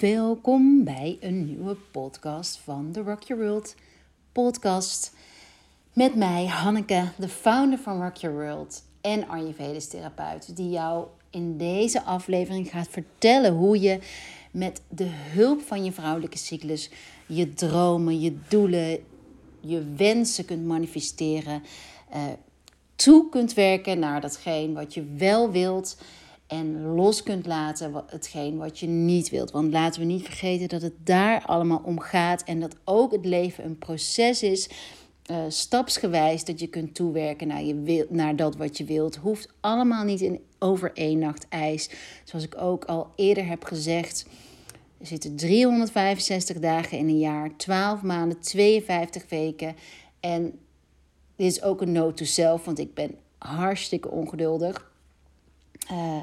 Welkom bij een nieuwe podcast van de Rock Your World podcast. Met mij, Hanneke, de founder van Rock Your World en Ayurvedisch therapeut, die jou in deze aflevering gaat vertellen hoe je met de hulp van je vrouwelijke cyclus je dromen, je doelen, je wensen kunt manifesteren, uh, toe kunt werken naar datgene wat je wel wilt en los kunt laten hetgeen wat je niet wilt. Want laten we niet vergeten dat het daar allemaal om gaat en dat ook het leven een proces is. Uh, stapsgewijs dat je kunt toewerken naar, je wil, naar dat wat je wilt. Hoeft allemaal niet in over één nacht ijs. Zoals ik ook al eerder heb gezegd. Er zitten 365 dagen in een jaar, 12 maanden, 52 weken. En dit is ook een note to self, want ik ben hartstikke ongeduldig. Uh,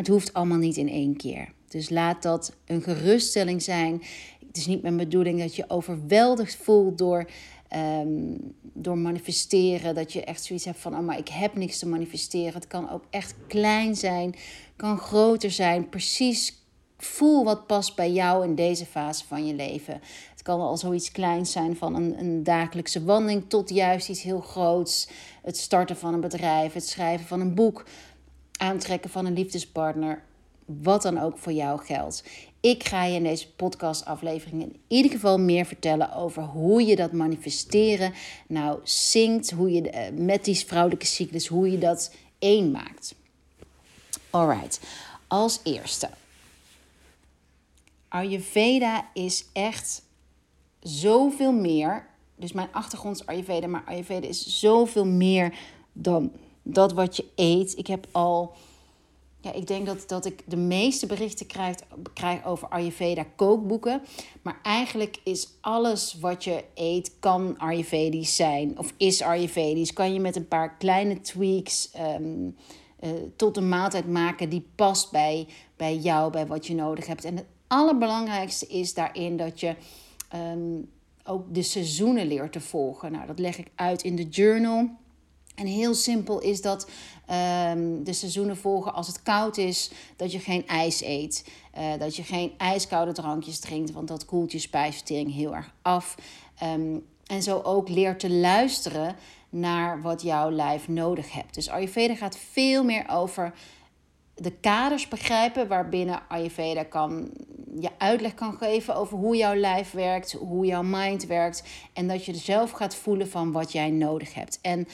het hoeft allemaal niet in één keer. Dus laat dat een geruststelling zijn. Het is niet mijn bedoeling dat je overweldigd voelt door, um, door manifesteren. Dat je echt zoiets hebt van, oh maar ik heb niks te manifesteren. Het kan ook echt klein zijn, kan groter zijn. Precies voel wat past bij jou in deze fase van je leven. Het kan al zoiets kleins zijn van een, een dagelijkse wandeling tot juist iets heel groots. Het starten van een bedrijf, het schrijven van een boek aantrekken van een liefdespartner, wat dan ook voor jou geldt. Ik ga je in deze podcastaflevering in ieder geval meer vertellen over hoe je dat manifesteren nou zingt, hoe je eh, met die vrouwelijke cyclus, hoe je dat één maakt. Alright, als eerste. Ayurveda is echt zoveel meer. Dus mijn achtergrond is Ayurveda, maar Ayurveda is zoveel meer dan dat wat je eet. Ik heb al, ja, ik denk dat, dat ik de meeste berichten krijg, krijg over Ayurveda kookboeken. Maar eigenlijk is alles wat je eet, kan Ayurvedisch zijn. Of is Ayurvedisch. Kan je met een paar kleine tweaks um, uh, tot een maaltijd maken die past bij, bij jou, bij wat je nodig hebt. En het allerbelangrijkste is daarin dat je. Um, ook de seizoenen leert te volgen. Nou, dat leg ik uit in de journal. En heel simpel is dat um, de seizoenen volgen als het koud is, dat je geen ijs eet. Uh, dat je geen ijskoude drankjes drinkt, want dat koelt je spijsvertering heel erg af. Um, en zo ook leer te luisteren naar wat jouw lijf nodig hebt. Dus Ayurveda gaat veel meer over de kaders begrijpen waarbinnen Ayurveda kan, je uitleg kan geven over hoe jouw lijf werkt, hoe jouw mind werkt. En dat je zelf gaat voelen van wat jij nodig hebt. En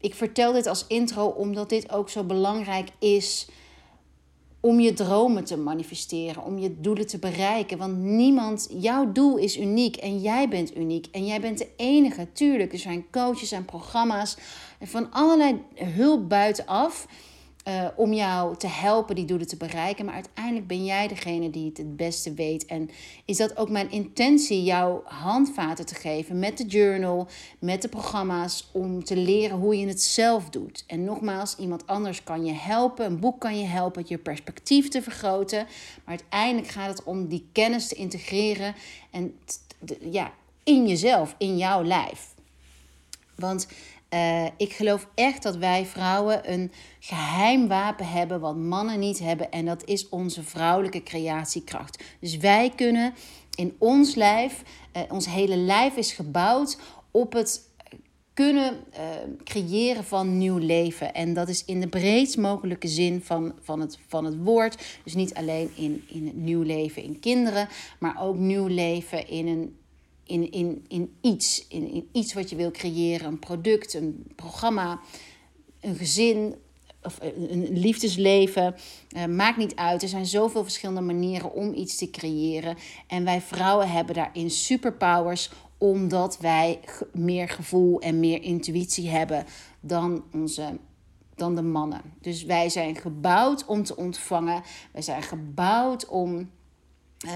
ik vertel dit als intro omdat dit ook zo belangrijk is om je dromen te manifesteren, om je doelen te bereiken. Want niemand, jouw doel is uniek en jij bent uniek. En jij bent de enige. Tuurlijk, er zijn coaches en programma's van allerlei hulp buitenaf uh, om jou te helpen die doelen te bereiken. Maar uiteindelijk ben jij degene die het het beste weet. En is dat ook mijn intentie, jou handvaten te geven met de journal, met de programma's, om te leren hoe je het zelf doet. En nogmaals, iemand anders kan je helpen, een boek kan je helpen, je perspectief te vergroten. Maar uiteindelijk gaat het om die kennis te integreren en ja, in jezelf, in jouw lijf. Want uh, ik geloof echt dat wij vrouwen een geheim wapen hebben wat mannen niet hebben. En dat is onze vrouwelijke creatiekracht. Dus wij kunnen in ons lijf, uh, ons hele lijf is gebouwd op het kunnen uh, creëren van nieuw leven. En dat is in de breedst mogelijke zin van, van, het, van het woord. Dus niet alleen in, in het nieuw leven in kinderen, maar ook nieuw leven in een in, in, in iets. In, in iets wat je wil creëren. Een product, een programma, een gezin of een liefdesleven. Uh, maakt niet uit. Er zijn zoveel verschillende manieren om iets te creëren. En wij vrouwen hebben daarin superpowers omdat wij meer gevoel en meer intuïtie hebben dan onze dan de mannen. Dus wij zijn gebouwd om te ontvangen. Wij zijn gebouwd om uh,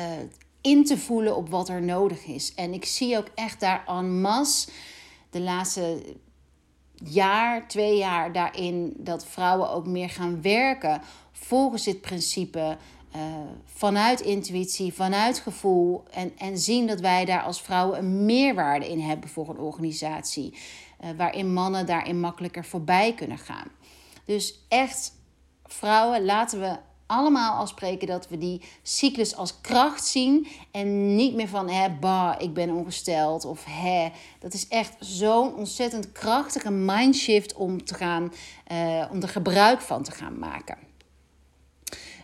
in te voelen op wat er nodig is. En ik zie ook echt daar en masse de laatste jaar, twee jaar daarin dat vrouwen ook meer gaan werken volgens dit principe. Uh, vanuit intuïtie, vanuit gevoel. En, en zien dat wij daar als vrouwen een meerwaarde in hebben voor een organisatie. Uh, waarin mannen daarin makkelijker voorbij kunnen gaan. Dus echt, vrouwen, laten we allemaal afspreken dat we die cyclus als kracht zien. En niet meer van, hè, bah, ik ben ongesteld. Of hè, dat is echt zo'n ontzettend krachtige mindshift om, te gaan, uh, om er gebruik van te gaan maken.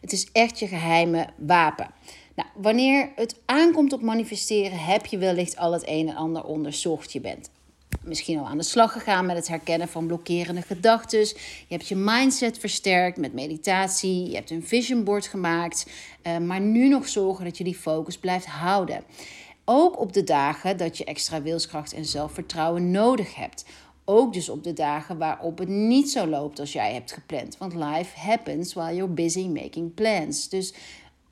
Het is echt je geheime wapen. Nou, wanneer het aankomt op manifesteren, heb je wellicht al het een en ander onderzocht. Je bent misschien al aan de slag gegaan met het herkennen van blokkerende gedachten. Je hebt je mindset versterkt met meditatie. Je hebt een vision board gemaakt. Uh, maar nu nog zorgen dat je die focus blijft houden. Ook op de dagen dat je extra wilskracht en zelfvertrouwen nodig hebt. Ook dus op de dagen waarop het niet zo loopt als jij hebt gepland. Want life happens while you're busy making plans. Dus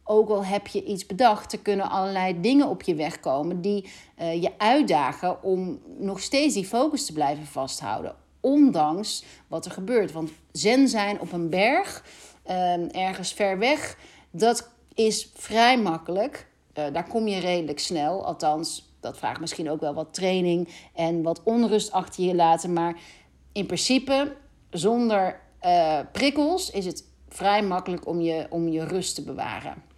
ook al heb je iets bedacht, er kunnen allerlei dingen op je weg komen die uh, je uitdagen om nog steeds die focus te blijven vasthouden. Ondanks wat er gebeurt. Want zen zijn op een berg, uh, ergens ver weg, dat is vrij makkelijk. Uh, daar kom je redelijk snel. Althans, dat vraagt misschien ook wel wat training en wat onrust achter je laten. Maar in principe, zonder uh, prikkels, is het vrij makkelijk om je, om je rust te bewaren.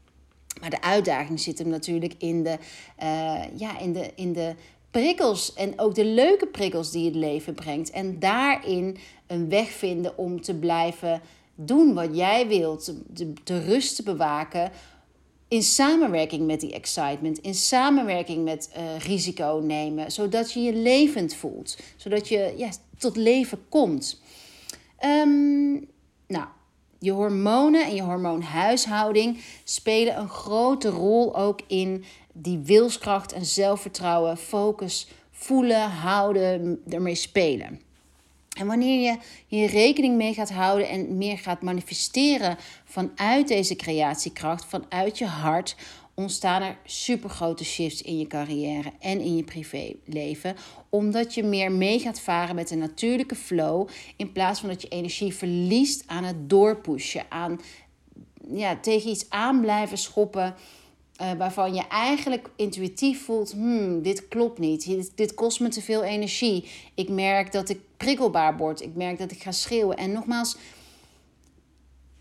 Maar de uitdaging zit hem natuurlijk in de, uh, ja, in de, in de prikkels en ook de leuke prikkels die het leven brengt. En daarin een weg vinden om te blijven doen wat jij wilt, de, de rust te bewaken. In samenwerking met die excitement, in samenwerking met uh, risico nemen, zodat je je levend voelt, zodat je ja, tot leven komt. Um, nou, je hormonen en je hormoonhuishouding spelen een grote rol ook in die wilskracht en zelfvertrouwen, focus, voelen, houden, ermee spelen. En wanneer je hier rekening mee gaat houden en meer gaat manifesteren vanuit deze creatiekracht, vanuit je hart, ontstaan er supergrote shifts in je carrière en in je privéleven. Omdat je meer mee gaat varen met de natuurlijke flow. In plaats van dat je energie verliest aan het doorpushen. Aan ja, tegen iets aan blijven schoppen. Uh, waarvan je eigenlijk intuïtief voelt: hmm, dit klopt niet. Dit, dit kost me te veel energie. Ik merk dat ik prikkelbaar word. Ik merk dat ik ga schreeuwen. En nogmaals,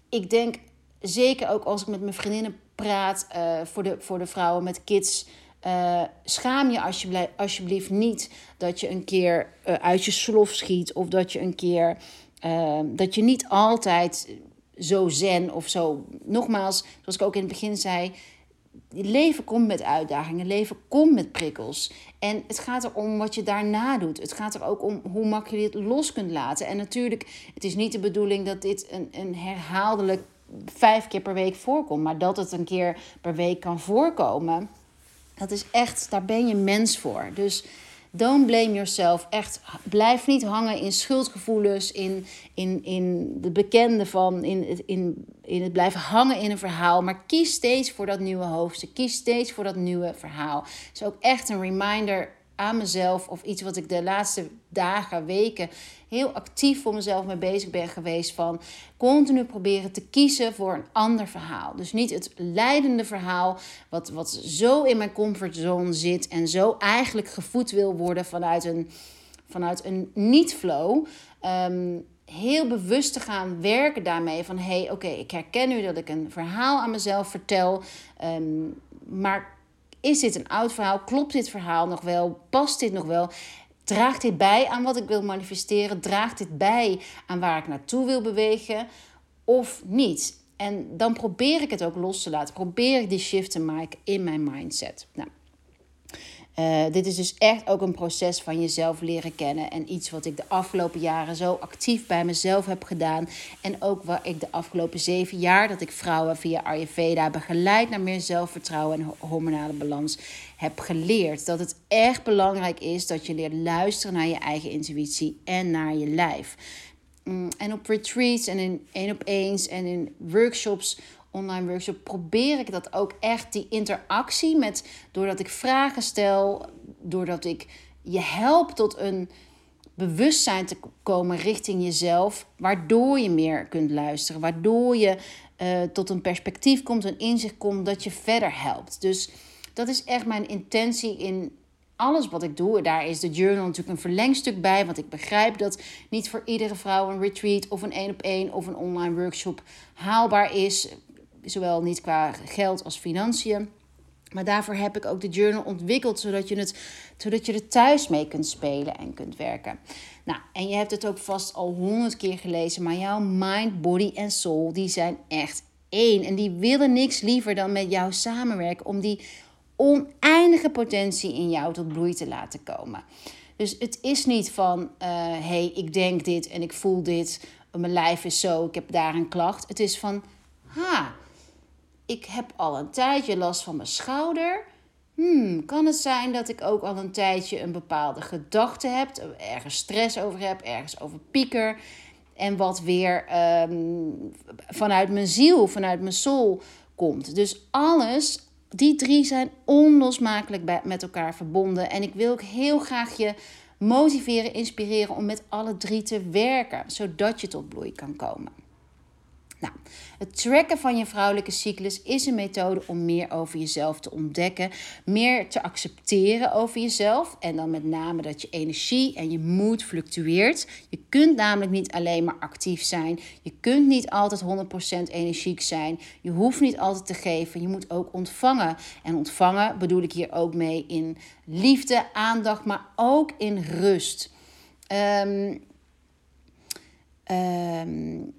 ik denk zeker ook als ik met mijn vriendinnen praat uh, voor, de, voor de vrouwen met kids. Uh, schaam je alsjeblieft, alsjeblieft niet dat je een keer uh, uit je slof schiet. Of dat je een keer. dat je niet altijd zo zen of zo. Nogmaals, zoals ik ook in het begin zei. Leven komt met uitdagingen, leven komt met prikkels. En het gaat erom wat je daarna doet. Het gaat er ook om hoe makkelijk je dit los kunt laten. En natuurlijk, het is niet de bedoeling dat dit een, een herhaaldelijk vijf keer per week voorkomt. Maar dat het een keer per week kan voorkomen, dat is echt, daar ben je mens voor. Dus don't blame yourself. Echt, blijf niet hangen in schuldgevoelens, in, in, in de bekende van, in, in, in het blijven hangen in een verhaal. Maar kies steeds voor dat nieuwe hoofdstuk. Kies steeds voor dat nieuwe verhaal. Het is ook echt een reminder aan mezelf of iets wat ik de laatste dagen, weken heel actief voor mezelf mee bezig ben geweest van continu proberen te kiezen voor een ander verhaal. Dus niet het leidende verhaal wat, wat zo in mijn comfortzone zit en zo eigenlijk gevoed wil worden vanuit een, vanuit een niet-flow. Um, heel bewust te gaan werken daarmee van hé, hey, oké, ik herken nu dat ik een verhaal aan mezelf vertel, um, maar is dit een oud verhaal? Klopt dit verhaal nog wel? Past dit nog wel? Draagt dit bij aan wat ik wil manifesteren? Draagt dit bij aan waar ik naartoe wil bewegen? Of niet? En dan probeer ik het ook los te laten. Probeer ik die shift te maken in mijn mindset. Nou, uh, dit is dus echt ook een proces van jezelf leren kennen. En iets wat ik de afgelopen jaren zo actief bij mezelf heb gedaan. En ook waar ik de afgelopen zeven jaar dat ik vrouwen via Ayurveda begeleid naar meer zelfvertrouwen en hormonale balans heb geleerd. Dat het echt belangrijk is dat je leert luisteren naar je eigen intuïtie en naar je lijf. Mm, en op retreats en in één op eens en in workshops online workshop probeer ik dat ook echt, die interactie met, doordat ik vragen stel, doordat ik je help tot een bewustzijn te komen richting jezelf, waardoor je meer kunt luisteren, waardoor je uh, tot een perspectief komt, een inzicht komt dat je verder helpt. Dus dat is echt mijn intentie in alles wat ik doe. Daar is de journal natuurlijk een verlengstuk bij, want ik begrijp dat niet voor iedere vrouw een retreat of een één op één of een online workshop haalbaar is zowel niet qua geld als financiën. Maar daarvoor heb ik ook de journal ontwikkeld, zodat je, het, zodat je er thuis mee kunt spelen en kunt werken. Nou, en je hebt het ook vast al honderd keer gelezen, maar jouw mind, body en soul, die zijn echt één. En die willen niks liever dan met jou samenwerken om die oneindige potentie in jou tot bloei te laten komen. Dus het is niet van, hé, uh, hey, ik denk dit en ik voel dit, mijn lijf is zo, ik heb daar een klacht. Het is van, ha, ik heb al een tijdje last van mijn schouder. Hmm, kan het zijn dat ik ook al een tijdje een bepaalde gedachte heb, ergens stress over heb, ergens over pieker. En wat weer um, vanuit mijn ziel, vanuit mijn soul komt. Dus alles, die drie zijn onlosmakelijk met elkaar verbonden. En ik wil ook heel graag je motiveren, inspireren om met alle drie te werken, zodat je tot bloei kan komen. Nou, het tracken van je vrouwelijke cyclus is een methode om meer over jezelf te ontdekken, meer te accepteren over jezelf en dan met name dat je energie en je moed fluctueert. Je kunt namelijk niet alleen maar actief zijn, je kunt niet altijd 100% energiek zijn, je hoeft niet altijd te geven, je moet ook ontvangen. En ontvangen bedoel ik hier ook mee in liefde, aandacht, maar ook in rust. Um, um,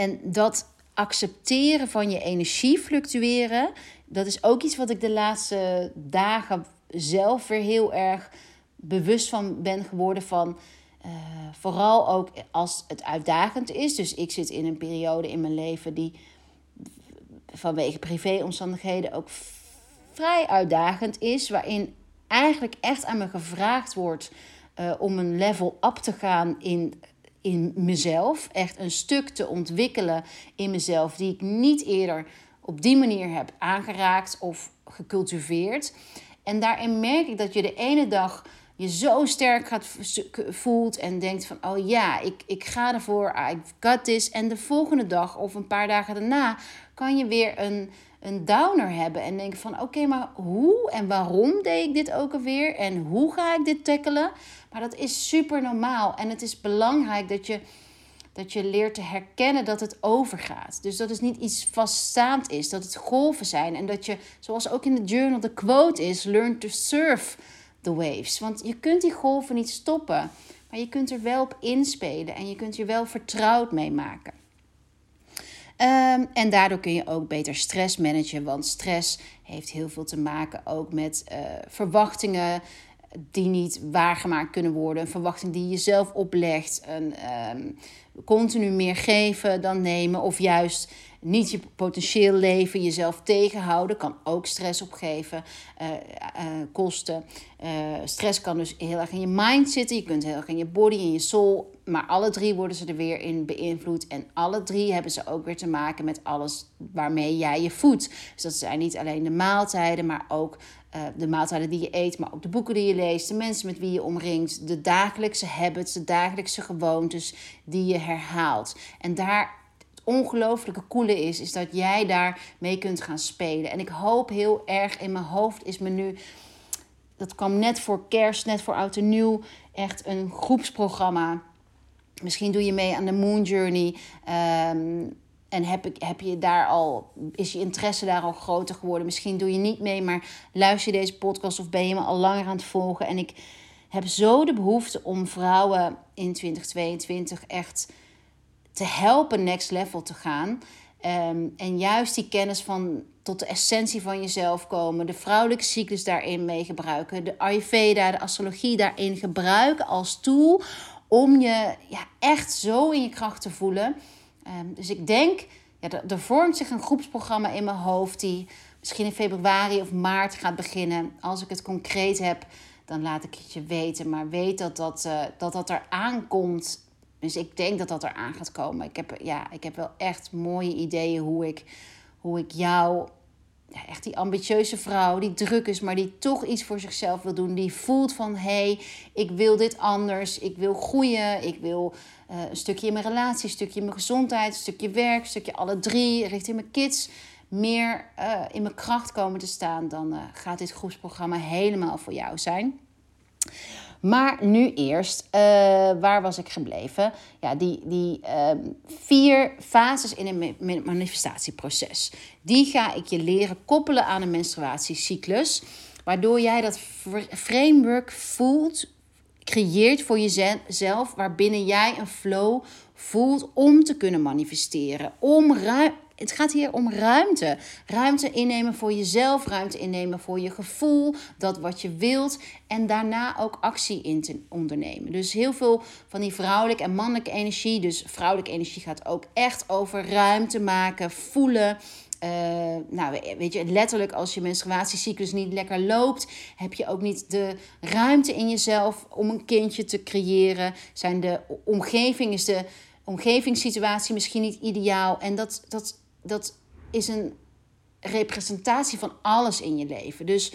en dat accepteren van je energie fluctueren, dat is ook iets wat ik de laatste dagen zelf weer heel erg bewust van ben geworden. Van, uh, vooral ook als het uitdagend is. Dus ik zit in een periode in mijn leven die vanwege privéomstandigheden ook vrij uitdagend is. Waarin eigenlijk echt aan me gevraagd wordt uh, om een level up te gaan in in mezelf. Echt een stuk te ontwikkelen in mezelf die ik niet eerder op die manier heb aangeraakt of gecultiveerd. En daarin merk ik dat je de ene dag je zo sterk gaat voelt en denkt van oh ja, ik, ik ga ervoor, I got this. En de volgende dag of een paar dagen daarna kan je weer een, een downer hebben en denken van oké, maar hoe en waarom deed ik dit ook alweer en hoe ga ik dit tackelen? Maar dat is super normaal en het is belangrijk dat je dat je leert te herkennen dat het overgaat. Dus dat het niet iets vaststaand is, dat het golven zijn en dat je, zoals ook in de journal de quote is, learn to surf the waves. Want je kunt die golven niet stoppen, maar je kunt er wel op inspelen en je kunt je wel vertrouwd mee maken. Um, en daardoor kun je ook beter stress managen, want stress heeft heel veel te maken ook met uh, verwachtingen die niet waargemaakt kunnen worden. Een verwachting die je zelf oplegt. Een, um, continu meer geven dan nemen. Of juist niet je potentieel leven, jezelf tegenhouden, kan ook stress opgeven, uh, uh, kosten. Stress kan dus heel erg in je mind zitten, je kunt heel erg in je body, in je soul. Maar alle drie worden ze er weer in beïnvloed. En alle drie hebben ze ook weer te maken met alles waarmee jij je voedt. Dus dat zijn niet alleen de maaltijden, maar ook uh, de maaltijden die je eet, maar ook de boeken die je leest, de mensen met wie je omringt, de dagelijkse habits, de dagelijkse gewoontes die je herhaalt. En daar het ongelooflijke coole is, is dat jij daar mee kunt gaan spelen. En ik hoop heel erg in mijn hoofd is me nu, dat kwam net voor kerst, net voor oud en nieuw, echt een groepsprogramma. Misschien doe je mee aan de Moon Journey. Um, en heb, ik, heb je daar al, is je interesse daar al groter geworden? Misschien doe je niet mee, maar luister je deze podcast of ben je me al langer aan het volgen? En ik heb zo de behoefte om vrouwen in 2022 echt te helpen next level te gaan. Um, en juist die kennis van tot de essentie van jezelf komen, de vrouwelijke cyclus daarin mee gebruiken, de Ayurveda, de astrologie daarin gebruiken als tool om je ja, echt zo in je kracht te voelen Um, dus ik denk, ja, er, er vormt zich een groepsprogramma in mijn hoofd die misschien in februari of maart gaat beginnen. Als ik het concreet heb, dan laat ik het je weten. Maar weet dat dat, uh, dat, dat er aankomt. Dus ik denk dat dat er aan gaat komen. Ik heb, ja, ik heb wel echt mooie ideeën hoe ik, hoe ik jou ja, echt die ambitieuze vrouw die druk is, maar die toch iets voor zichzelf wil doen. Die voelt van hé, hey, ik wil dit anders. Ik wil groeien. Ik wil uh, een stukje in mijn relatie, een stukje in mijn gezondheid, een stukje werk, een stukje alle drie richting mijn kids. Meer uh, in mijn kracht komen te staan, dan uh, gaat dit groepsprogramma helemaal voor jou zijn. Maar nu eerst, uh, waar was ik gebleven? Ja, die, die uh, vier fases in een manifestatieproces. Die ga ik je leren koppelen aan een menstruatiecyclus. Waardoor jij dat framework voelt, creëert voor jezelf. Waarbinnen jij een flow voelt om te kunnen manifesteren. Om het gaat hier om ruimte. Ruimte innemen voor jezelf, ruimte innemen voor je gevoel, dat wat je wilt. En daarna ook actie in te ondernemen. Dus heel veel van die vrouwelijke en mannelijke energie. Dus vrouwelijke energie gaat ook echt over ruimte maken, voelen. Uh, nou, weet je, letterlijk als je menstruatiecyclus niet lekker loopt, heb je ook niet de ruimte in jezelf om een kindje te creëren. Zijn de omgeving is de omgevingssituatie misschien niet ideaal. En dat, dat, dat is een representatie van alles in je leven. Dus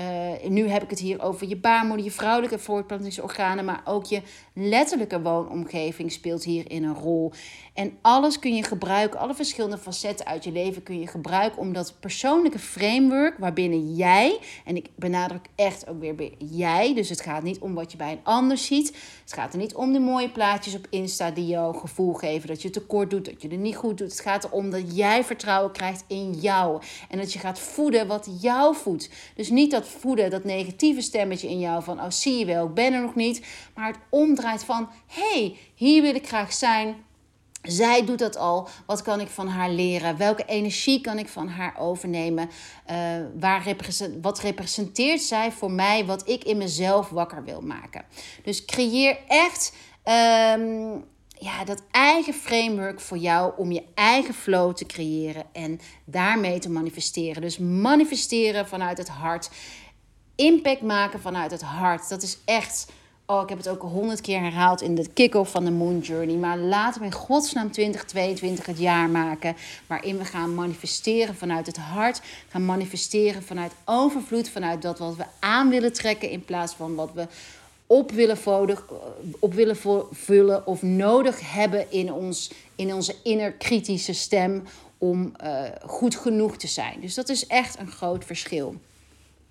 uh, nu heb ik het hier over je baarmoeder, je vrouwelijke voortplantingsorganen, maar ook je letterlijke woonomgeving speelt hierin een rol. En alles kun je gebruiken, alle verschillende facetten uit je leven kun je gebruiken om dat persoonlijke framework waarbinnen jij, en ik benadruk echt ook weer jij, dus het gaat niet om wat je bij een ander ziet. Het gaat er niet om de mooie plaatjes op Insta die jou gevoel geven dat je tekort doet, dat je het niet goed doet. Het gaat erom dat jij vertrouwen krijgt in jou en dat je gaat voeden wat jou voedt. Dus niet dat voeden, dat negatieve stemmetje in jou van, oh zie je wel, ik ben er nog niet. Maar het van, hey, hier wil ik graag zijn. Zij doet dat al. Wat kan ik van haar leren? Welke energie kan ik van haar overnemen? Uh, waar represent, wat representeert zij voor mij? Wat ik in mezelf wakker wil maken. Dus creëer echt ehm, ja, dat eigen framework voor jou om je eigen flow te creëren en daarmee te manifesteren. Dus manifesteren vanuit het hart impact maken vanuit het hart. Dat is echt. Oh, ik heb het ook honderd keer herhaald in de kick-off van de Moon Journey. Maar laten we in godsnaam 2022 het jaar maken. Waarin we gaan manifesteren vanuit het hart. Gaan manifesteren vanuit overvloed. Vanuit dat wat we aan willen trekken. In plaats van wat we op willen, op willen vullen of nodig hebben in, ons, in onze inner kritische stem. Om uh, goed genoeg te zijn. Dus dat is echt een groot verschil.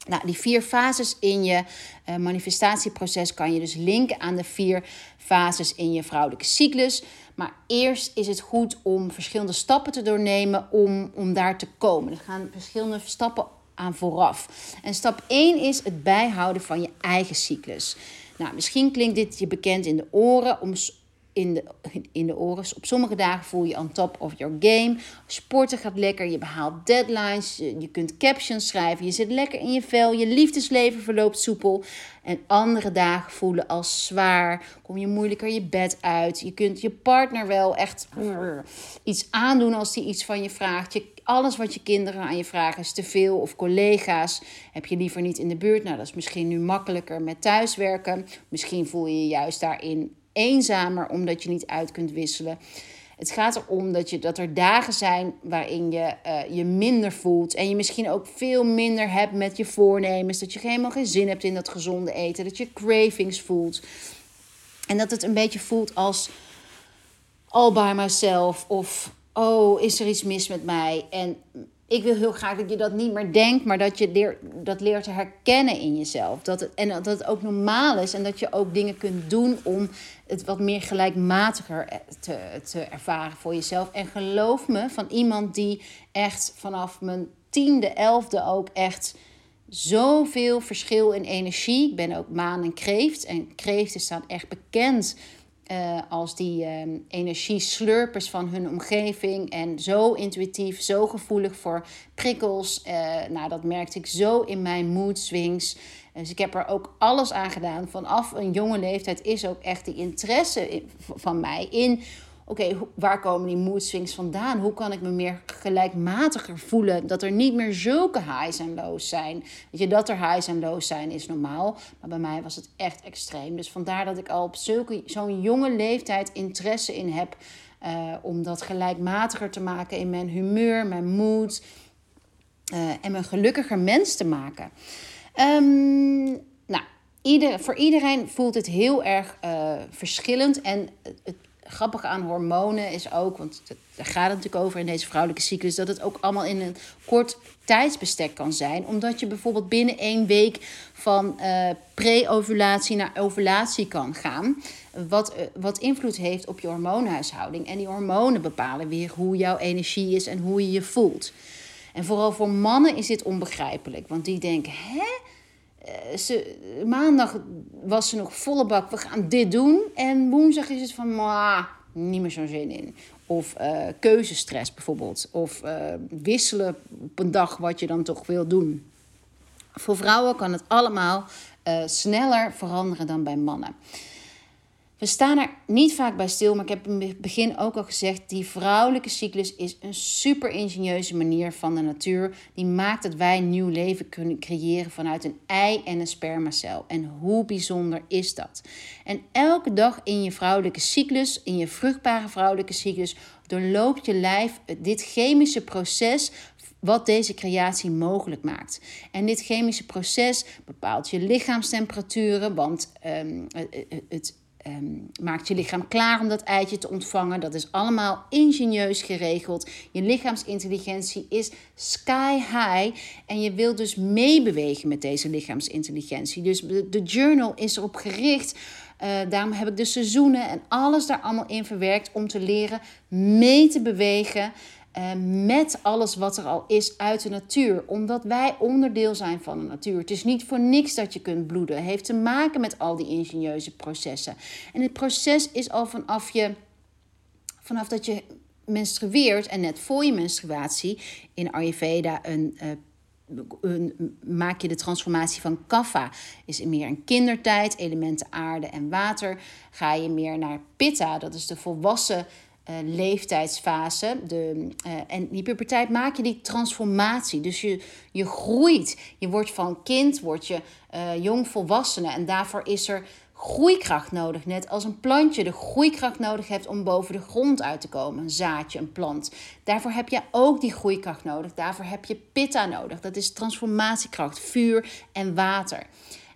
Nou, die vier fases in je uh, manifestatieproces kan je dus linken aan de vier fases in je vrouwelijke cyclus. Maar eerst is het goed om verschillende stappen te doornemen om, om daar te komen. Er gaan verschillende stappen aan vooraf. En stap 1 is het bijhouden van je eigen cyclus. Nou, misschien klinkt dit je bekend in de oren. Om, in de, in de oren. Op sommige dagen voel je on top of your game. Sporten gaat lekker, je behaalt deadlines, je, kunt captions schrijven, je zit lekker in je vel, je liefdesleven verloopt soepel. En andere dagen voelen als zwaar, kom je moeilijker je bed uit. Je kunt je partner wel echt iets aandoen als die iets van je vraagt. Je, alles wat je kinderen aan je vragen is te veel of collega's heb je liever niet in de buurt. Nou, dat is misschien nu makkelijker met thuiswerken. Misschien voel je je juist daarin eenzamer omdat je niet uit kunt wisselen. Het gaat erom dat, je, dat er dagen zijn waarin je uh, je minder voelt. En je misschien ook veel minder hebt met je voornemens. Dat je helemaal geen zin hebt in dat gezonde eten. Dat je cravings voelt. En dat het een beetje voelt als all by myself. Of oh, is er iets mis met mij? En ik wil heel graag dat je dat niet meer denkt, maar dat je dat leert te herkennen in jezelf. Dat het, en dat het ook normaal is en dat je ook dingen kunt doen om het wat meer gelijkmatiger te, te ervaren voor jezelf. En geloof me, van iemand die echt vanaf mijn tiende, elfde ook echt zoveel verschil in energie. Ik ben ook maan en kreeft. En kreeften staan echt bekend uh, als die uh, energieslurpers van hun omgeving. En zo intuïtief, zo gevoelig voor prikkels. Uh, nou, dat merkte ik zo in mijn mood swings. Dus ik heb er ook alles aan gedaan. Vanaf een jonge leeftijd is ook echt die interesse van mij in oké, waar komen die mood swings vandaan? Hoe kan ik me meer gelijkmatiger voelen? Dat er niet meer zulke highs en lows zijn. Weet je, dat er highs en lows zijn is normaal. Maar bij mij was het echt extreem. Dus vandaar dat ik al op zo'n jonge leeftijd interesse in heb. Uh, om dat gelijkmatiger te maken in mijn humeur, mijn mood. Uh, en me gelukkiger mens te maken. Um, nou, ieder, voor iedereen voelt het heel erg uh, verschillend. En het grappige aan hormonen is ook, want daar gaat het natuurlijk over in deze vrouwelijke cyclus, dat het ook allemaal in een kort tijdsbestek kan zijn. Omdat je bijvoorbeeld binnen één week van uh, pre-ovulatie naar ovulatie kan gaan. Wat, uh, wat invloed heeft op je hormoonhuishouding. En die hormonen bepalen weer hoe jouw energie is en hoe je je voelt. En vooral voor mannen is dit onbegrijpelijk. Want die denken, hè? Eh, maandag was ze nog volle bak, we gaan dit doen. En woensdag is het van, ma, niet meer zo'n zin in. Of uh, keuzestress bijvoorbeeld. Of uh, wisselen op een dag wat je dan toch wil doen. Voor vrouwen kan het allemaal sneller veranderen dan bij mannen. We staan er niet vaak bij stil, maar ik heb in het begin ook al gezegd: die vrouwelijke cyclus is een super ingenieuze manier van de natuur. Die maakt dat wij nieuw leven kunnen creëren vanuit een ei en een spermacel. En hoe bijzonder is dat? En elke dag in je vrouwelijke cyclus, in je vruchtbare vrouwelijke cyclus, doorloopt je lijf dit chemische proces wat deze creatie mogelijk maakt. En dit chemische proces bepaalt je lichaamstemperaturen, want um, het, um, maakt je lichaam klaar om dat eitje te ontvangen. Dat is allemaal ingenieus geregeld. Je lichaamsintelligentie is sky high. En je wilt dus meebewegen met deze lichaamsintelligentie. Dus de, journal is erop gericht. Uh, daarom heb ik de seizoenen en alles daar allemaal in verwerkt om te leren mee te bewegen. Uh, met alles wat er al is uit de natuur. Omdat wij onderdeel zijn van de natuur. Het is niet voor niks dat je kunt bloeden. Het heeft te maken met al die ingenieuze processen. En het proces is al vanaf, je, vanaf dat je menstrueert en net voor je menstruatie in Ayurveda een. Uh, een, maak je de transformatie van kapha. Is meer een kindertijd, elementen aarde en water. Ga je meer naar pitta, dat is de volwassen leeftijdsfase. De, uh, en die puberteit maak je die transformatie. Dus je, je groeit. Je wordt van kind, word je uh, jong volwassene. En daarvoor is er groeikracht nodig. Net als een plantje de groeikracht nodig heeft om boven de grond uit te komen. Een zaadje, een plant. Daarvoor heb je ook die groeikracht nodig. Daarvoor heb je pitta nodig. Dat is transformatiekracht, vuur en water.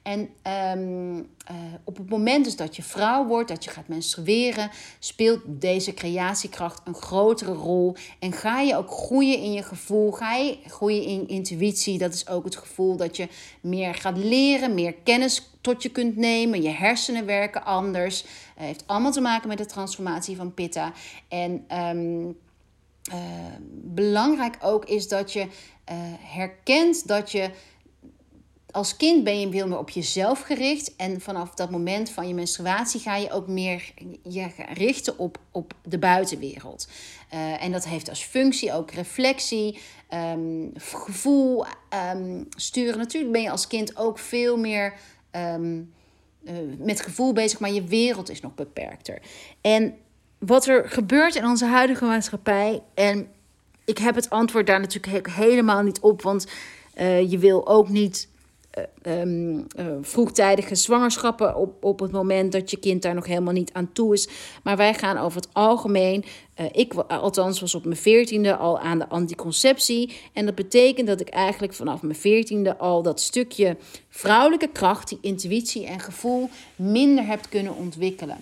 En um, uh, op het moment dus dat je vrouw wordt, dat je gaat menstrueren, speelt deze creatiekracht een grotere rol. En ga je ook groeien in je gevoel, ga je groeien in intuïtie. Dat is ook het gevoel dat je meer gaat leren, meer kennis tot je kunt nemen. Je hersenen werken anders. Uh, heeft allemaal te maken met de transformatie van Pitta. En um, uh, belangrijk ook is dat je herkent dat je als kind ben je veel meer op jezelf gericht. En vanaf dat moment van je menstruatie ga je ook meer je richten op, op de buitenwereld. Uh, en dat heeft als functie ook reflectie, um, gevoel um, sturen. Natuurlijk ben je als kind ook veel meer um, uh, met gevoel bezig, maar je wereld is nog beperkter. En wat er gebeurt in onze huidige maatschappij. En ik heb het antwoord daar natuurlijk helemaal niet op, want uh, je wil ook niet um, uh, vroegtijdige zwangerschappen op, op het moment dat je kind daar nog helemaal niet aan toe is. Maar wij gaan over het algemeen, uh, ik althans was op mijn veertiende al aan de anticonceptie. En dat betekent dat ik eigenlijk vanaf mijn veertiende al dat stukje vrouwelijke kracht, die intuïtie en gevoel, minder heb kunnen ontwikkelen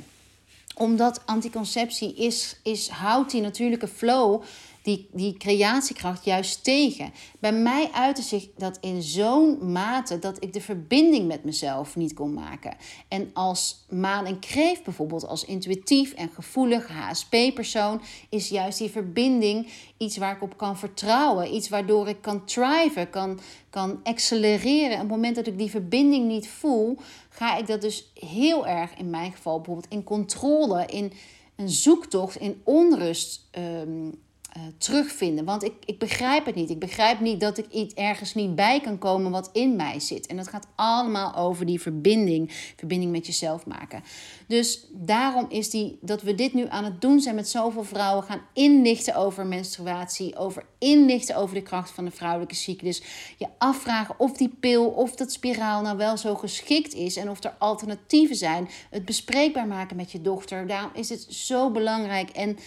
omdat anticonceptie is, is, houdt die natuurlijke flow die, die creatiekracht juist tegen. Bij mij uitte zich dat in zo'n mate dat ik de verbinding met mezelf niet kon maken. En als maan en kreef bijvoorbeeld, als intuïtief en gevoelig HSP-persoon, is juist die verbinding iets waar ik op kan vertrouwen. Iets waardoor ik kan thriven, kan, kan accelereren. En op het moment dat ik die verbinding niet voel, ga ik dat dus heel erg, in mijn geval bijvoorbeeld, in controle, in een zoektocht, in onrust um, uh, terugvinden. Want ik, ik begrijp het niet. Ik begrijp niet dat ik iets ergens niet bij kan komen wat in mij zit. En dat gaat allemaal over die verbinding. Verbinding met jezelf maken. Dus daarom is die, dat we dit nu aan het doen zijn met zoveel vrouwen. Gaan inlichten over menstruatie. Over inlichten over de kracht van de vrouwelijke cyclus. Je afvragen of die pil of dat spiraal nou wel zo geschikt is. En of er alternatieven zijn. Het bespreekbaar maken met je dochter. Daarom is het zo belangrijk. En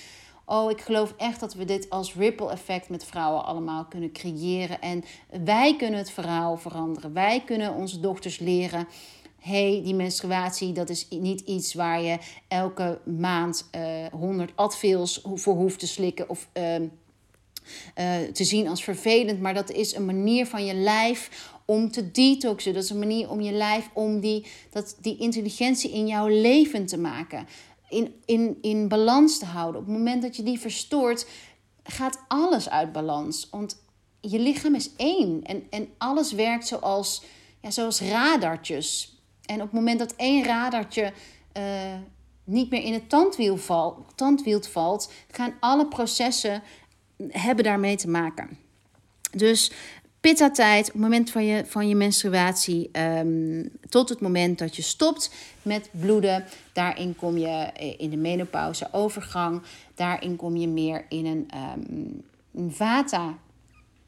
Oh, ik geloof echt dat we dit als ripple effect met vrouwen allemaal kunnen creëren. En wij kunnen het verhaal veranderen. Wij kunnen onze dochters leren hey, die menstruatie, dat is niet iets waar je elke maand uh, 100 advils voor hoeft te slikken of uh, te zien als vervelend. Maar dat is een manier van je lijf om te detoxen. Dat is een manier om je lijf, om die, dat, die intelligentie in jouw leven te maken. In, in, in balans te houden. Op het moment dat je die verstoort, gaat alles uit balans. Want je lichaam is één. En, en alles werkt zoals, ja, zoals radartjes. En op het moment dat één radartje uh, niet meer in het tandwiel, val, tandwiel valt, gaan alle processen hebben daarmee te maken. Dus pitta-tijd, op het moment van je, van je menstruatie, um, tot het moment dat je stopt met bloeden. Daarin kom je eh, in de menopauze overgang. Daarin kom je meer in een, um, een vata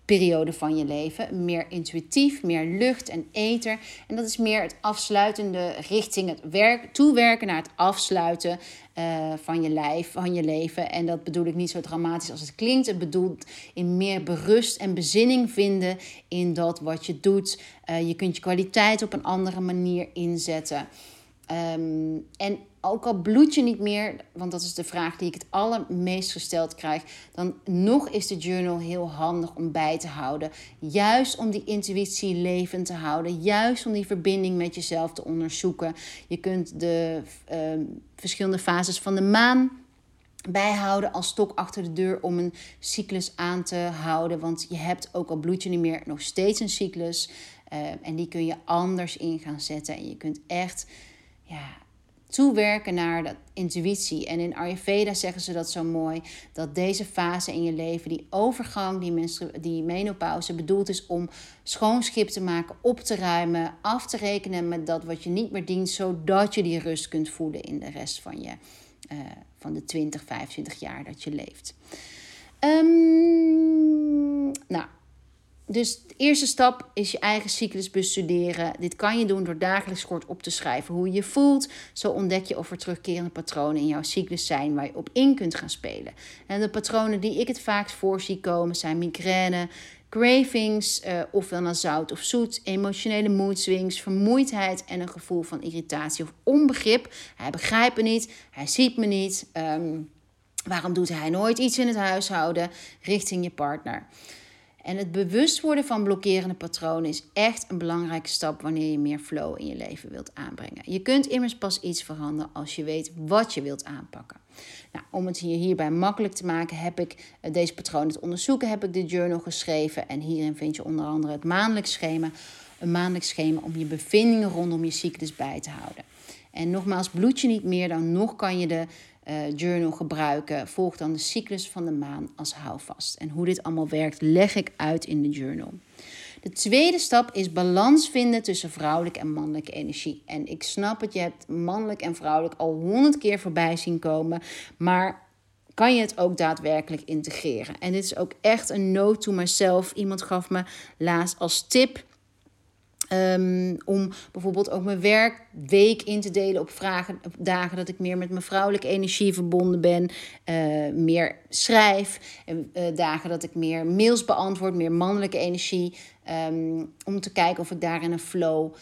periode van je leven. Meer intuïtief, meer lucht en ether. En dat is meer het afsluitende richting het werk, toewerken naar het afsluiten uh, van je lijf, van je leven. En dat bedoel ik niet zo dramatisch als het klinkt. Het bedoelt in meer berust en bezinning vinden in dat wat je doet. Uh, je kunt je kwaliteit op een andere manier inzetten. Um, en ook al bloed je niet meer, want dat is de vraag die ik het allermeest gesteld krijg, dan nog is de journal heel handig om bij te houden. Juist om die intuïtie levend te houden, juist om die verbinding met jezelf te onderzoeken. Je kunt de uh, verschillende fases van de maan bijhouden als stok achter de deur om een cyclus aan te houden. Want je hebt ook al bloed je niet meer nog steeds een cyclus. Uh, en die kun je anders in gaan zetten. En je kunt echt ja, toewerken naar dat intuïtie. En in Ayurveda zeggen ze dat zo mooi, dat deze fase in je leven, die overgang, die, die menopauze, bedoeld is om schoon schip te maken, op te ruimen, af te rekenen met dat wat je niet meer dient, zodat je die rust kunt voelen in de rest van, je, uh, van de 20, 25 jaar dat je leeft. Um, nou, dus de eerste stap is je eigen cyclus bestuderen. Dit kan je doen door dagelijks kort op te schrijven hoe je je voelt. Zo ontdek je of er terugkerende patronen in jouw cyclus zijn waar je op in kunt gaan spelen. En de patronen die ik het vaakst voor zie komen zijn migraine, cravings, uh, ofwel naar zout of zoet, emotionele mood swings, vermoeidheid en een gevoel van irritatie of onbegrip. Hij begrijpt me niet, hij ziet me niet. Um, waarom doet hij nooit iets in het huishouden richting je partner? En het bewust worden van blokkerende patronen is echt een belangrijke stap wanneer je meer flow in je leven wilt aanbrengen. Je kunt immers pas iets veranderen als je weet wat je wilt aanpakken. Nou, om het hier hierbij makkelijk te maken, heb ik eh, deze patronen te onderzoeken, heb ik de journal geschreven. En hierin vind je onder andere het maandelijks schema. Een maandelijks schema om je bevindingen rondom je cyclus bij te houden. En nogmaals, bloed je niet meer, dan nog kan je de uh, journal gebruiken. Volg dan de cyclus van de maan als houvast. En hoe dit allemaal werkt, leg ik uit in de journal. De tweede stap is balans vinden tussen vrouwelijke en mannelijke energie. En ik snap het, je hebt mannelijk en vrouwelijk al honderd keer voorbij zien komen. Maar kan je het ook daadwerkelijk integreren? En dit is ook echt een note to myself. Iemand gaf me laatst als tip Um, om bijvoorbeeld ook mijn werkweek in te delen op, vragen, dagen dat ik meer met mijn vrouwelijke energie verbonden ben. Uh, meer schrijf. En uh, dagen dat ik meer mails beantwoord, meer mannelijke energie. Um, om te kijken of ik daarin een flow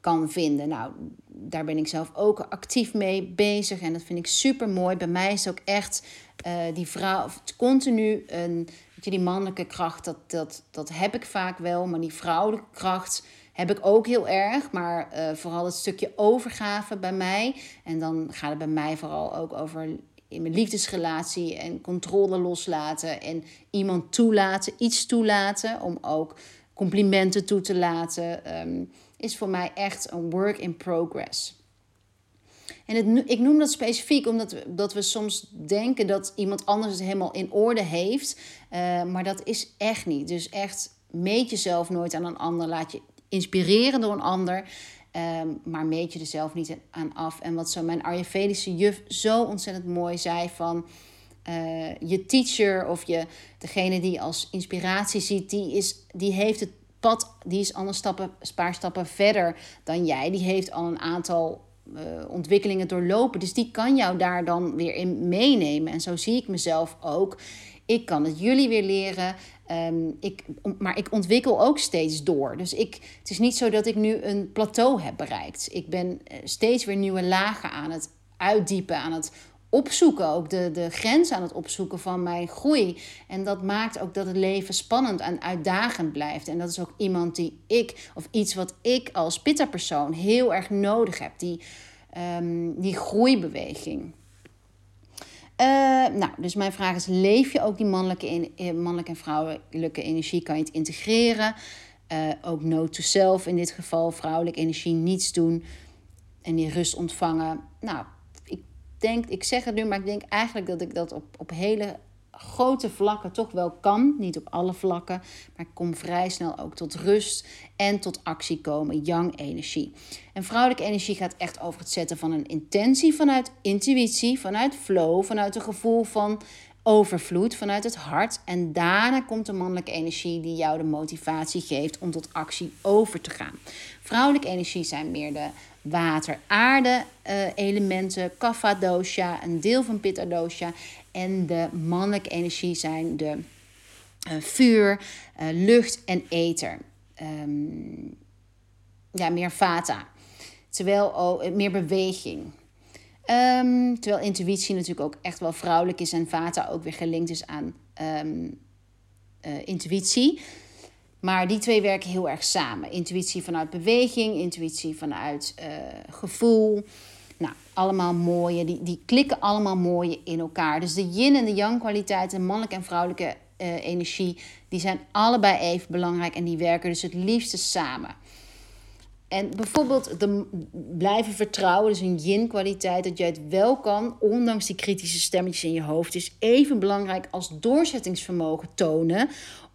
kan vinden. Nou, daar ben ik zelf ook actief mee bezig. En dat vind ik super mooi. Bij mij is ook echt uh, die vrouw continu een. Weet je, die mannelijke kracht, dat, dat, dat heb ik vaak wel. Maar die vrouwelijke kracht heb ik ook heel erg, maar uh, vooral het stukje overgave bij mij. En dan gaat het bij mij vooral ook over in mijn liefdesrelatie en controle loslaten en iemand toelaten, iets toelaten, om ook complimenten toe te laten, um, is voor mij echt een work in progress. En het, ik noem dat specifiek omdat we, dat we soms denken dat iemand anders het helemaal in orde heeft. Uh, maar dat is echt niet. Dus echt meet jezelf nooit aan een ander. Laat je inspireren door een ander. Ehm, maar meet je er zelf niet aan af. En wat zo mijn Ayurvedische juf zo ontzettend mooi zei van... Uh, je teacher of je, degene die als inspiratie ziet, die, is, die heeft het pad, die is al een, stappen, een paar stappen verder dan jij. Die heeft al een aantal uh, ontwikkelingen doorlopen. Dus die kan jou daar dan weer in meenemen. En zo zie ik mezelf ook Ik kan het jullie weer leren. Ehm, ik, maar ik ontwikkel ook steeds door. Dus ik, het is niet zo dat ik nu een plateau heb bereikt. Ik ben eh, steeds weer nieuwe lagen aan het uitdiepen, aan het opzoeken, ook de, de grens aan het opzoeken van mijn groei. En dat maakt ook dat het leven spannend en uitdagend blijft. En dat is ook iemand die ik, of iets wat ik als pitta-persoon heel erg nodig heb. Die, um, die groeibeweging. Uh, nou, dus mijn vraag is: leef je ook die mannelijke, eh, mannelijke en vrouwelijke energie? Kan je het integreren? Uh, ook note to self in dit geval, vrouwelijke energie, niets doen en die rust ontvangen. Nou, denk, ik zeg het nu, maar ik denk eigenlijk dat ik dat op, op hele grote vlakken toch wel kan. Niet op alle vlakken, maar ik kom vrij snel ook tot rust en tot actie komen. Yang energie. En vrouwelijke energie gaat echt over het zetten van een intentie vanuit intuïtie, vanuit flow, vanuit een gevoel van overvloed, vanuit het hart. En daarna komt de mannelijke energie die jou de motivatie geeft om tot actie over te gaan. Vrouwelijke energie zijn meer de water-aarde uh, elementen, kapha dosha, een deel van pitta dosha. En de mannelijke energie zijn de uh, vuur, uh, lucht en ether. Um, ja, meer vata. Terwijl oh, meer beweging. Um, terwijl intuïtie natuurlijk ook echt wel vrouwelijk is en vata ook weer gelinkt is aan um, intuïtie. Maar die twee werken heel erg samen. Intuïtie vanuit beweging, intuïtie vanuit uh, gevoel. Nou, allemaal mooie. Die, die klikken allemaal mooi in elkaar. Dus de yin en de yang kwaliteiten, mannelijke en vrouwelijke uh, energie, die zijn allebei even belangrijk en die werken dus het liefste samen. En bijvoorbeeld de blijven vertrouwen, dus een yin-kwaliteit, dat jij het wel kan, ondanks die kritische stemmetjes in je hoofd, is even belangrijk als doorzettingsvermogen tonen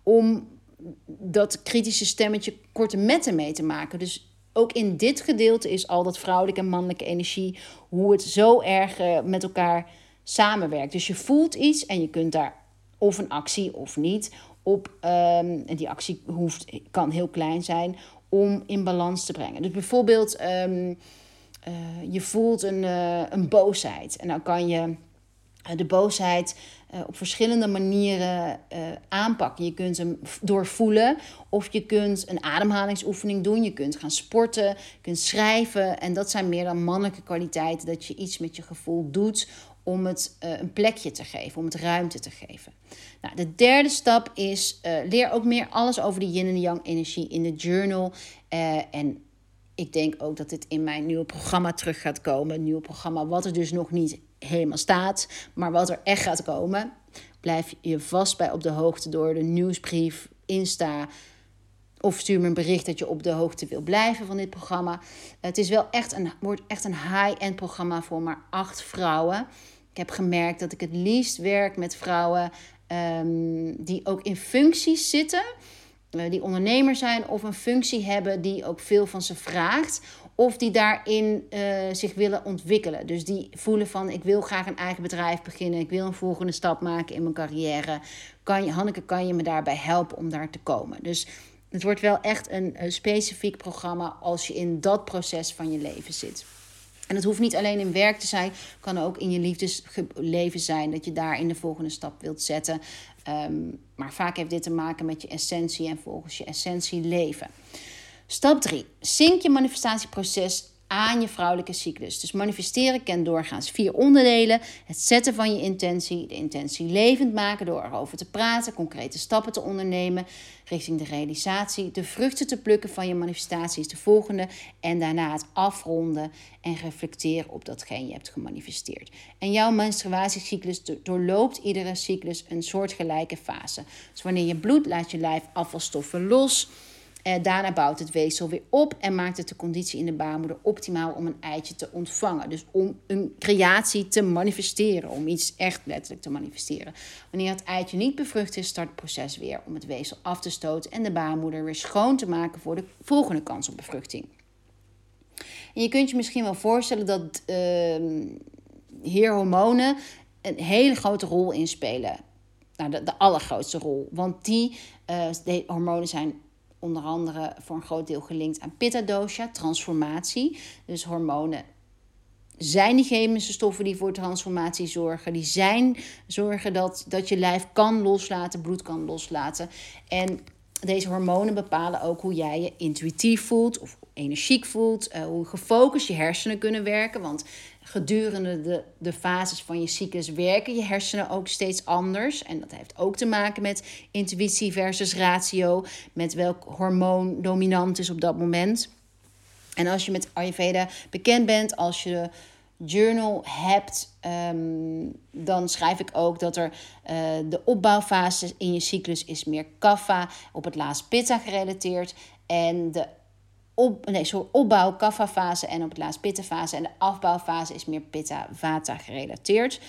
om dat kritische stemmetje korte metten mee te maken. Dus ook in dit gedeelte is al dat vrouwelijke en mannelijke energie, hoe het zo erg uh, met elkaar samenwerkt. Dus je voelt iets en je kunt daar of een actie of niet op. Um, en die actie hoeft, kan heel klein zijn om in balans te brengen. Dus bijvoorbeeld, um, uh, je voelt een, uh, een boosheid. En dan kan je de boosheid op verschillende manieren aanpakken. Je kunt hem doorvoelen of je kunt een ademhalingsoefening doen. Je kunt gaan sporten, je kunt schrijven. En dat zijn meer dan mannelijke kwaliteiten. Dat je iets met je gevoel doet om het uh, een plekje te geven, om het ruimte te geven. Nou, de derde stap is leer ook meer alles over de yin en yang energie in de journal. en ik denk ook dat dit in mijn nieuwe programma terug gaat komen. Een nieuw programma wat er dus nog niet helemaal staat. Maar wat er echt gaat komen, blijf je vast bij op de hoogte door de nieuwsbrief, Insta. Of stuur me een bericht dat je op de hoogte wil blijven van dit programma. Het is wel echt een, wordt echt een high-end programma voor maar acht vrouwen. Ik heb gemerkt dat ik het liefst werk met vrouwen um, die ook in functies zitten. Uh, die ondernemer zijn of een functie hebben die ook veel van ze vraagt of die daarin uh, zich willen ontwikkelen. Dus die voelen van ik wil graag een eigen bedrijf beginnen. Ik wil een volgende stap maken in mijn carrière. Kan je, Hanneke, kan je me daarbij helpen om daar te komen? Dus het wordt wel echt een, een specifiek programma als je in dat proces van je leven zit. En het hoeft niet alleen in werk te zijn, kan ook in je liefdesleven zijn dat je daar in de volgende stap wilt zetten. Um, maar vaak heeft dit te maken met je essentie en volgens je essentie leven. Stap 3. Zink je manifestatieproces aan je vrouwelijke cyclus. Dus manifesteren kent doorgaans vier onderdelen. Het zetten van je intentie, de intentie levend maken door erover te praten, concrete stappen te ondernemen richting de realisatie. De vruchten te plukken van je manifestatie is de volgende. En daarna het afronden en reflecteren op datgene je hebt gemanifesteerd. En jouw menstruatiecyclus doorloopt iedere cyclus een soortgelijke fase. Dus wanneer je bloedt, laat je lijf afvalstoffen los. Eh, daarna bouwt het weefsel weer op en maakt het de conditie in de baarmoeder optimaal om een eitje te ontvangen. Dus om een creatie te manifesteren, om iets echt letterlijk te manifesteren. Wanneer het eitje niet bevrucht is, start het proces weer om het weefsel af te stoten en de baarmoeder weer schoon te maken voor de volgende kans op bevruchting. En je kunt je misschien wel voorstellen dat uh, hier hormonen een hele grote rol inspelen. Nou, de, de allergrootste rol. Want die de hormonen zijn onder andere voor een groot deel gelinkt aan pitta dosha, transformatie. Dus hormonen zijn die chemische stoffen die voor transformatie zorgen. Die zijn zorgen dat, dat je lijf kan loslaten, bloed kan loslaten. En deze hormonen bepalen ook hoe jij je intuïtief voelt of energiek voelt, uh, hoe gefocust je hersenen kunnen werken. Want gedurende de, de fases van je cyclus werken je hersenen ook steeds anders. En dat heeft ook te maken met intuïtie versus ratio, met welk hormoon dominant is op dat moment. En als je met Ayurveda bekend bent, als je journal hebt, ehm, dan schrijf ik ook dat er uh, de opbouwfase in je cyclus is meer kapha, op het laatst pitta gerelateerd. En de op, nee, zo opbouw, kapha fase en op het laatst pitta fase. En de afbouwfase is meer pitta, vata gerelateerd.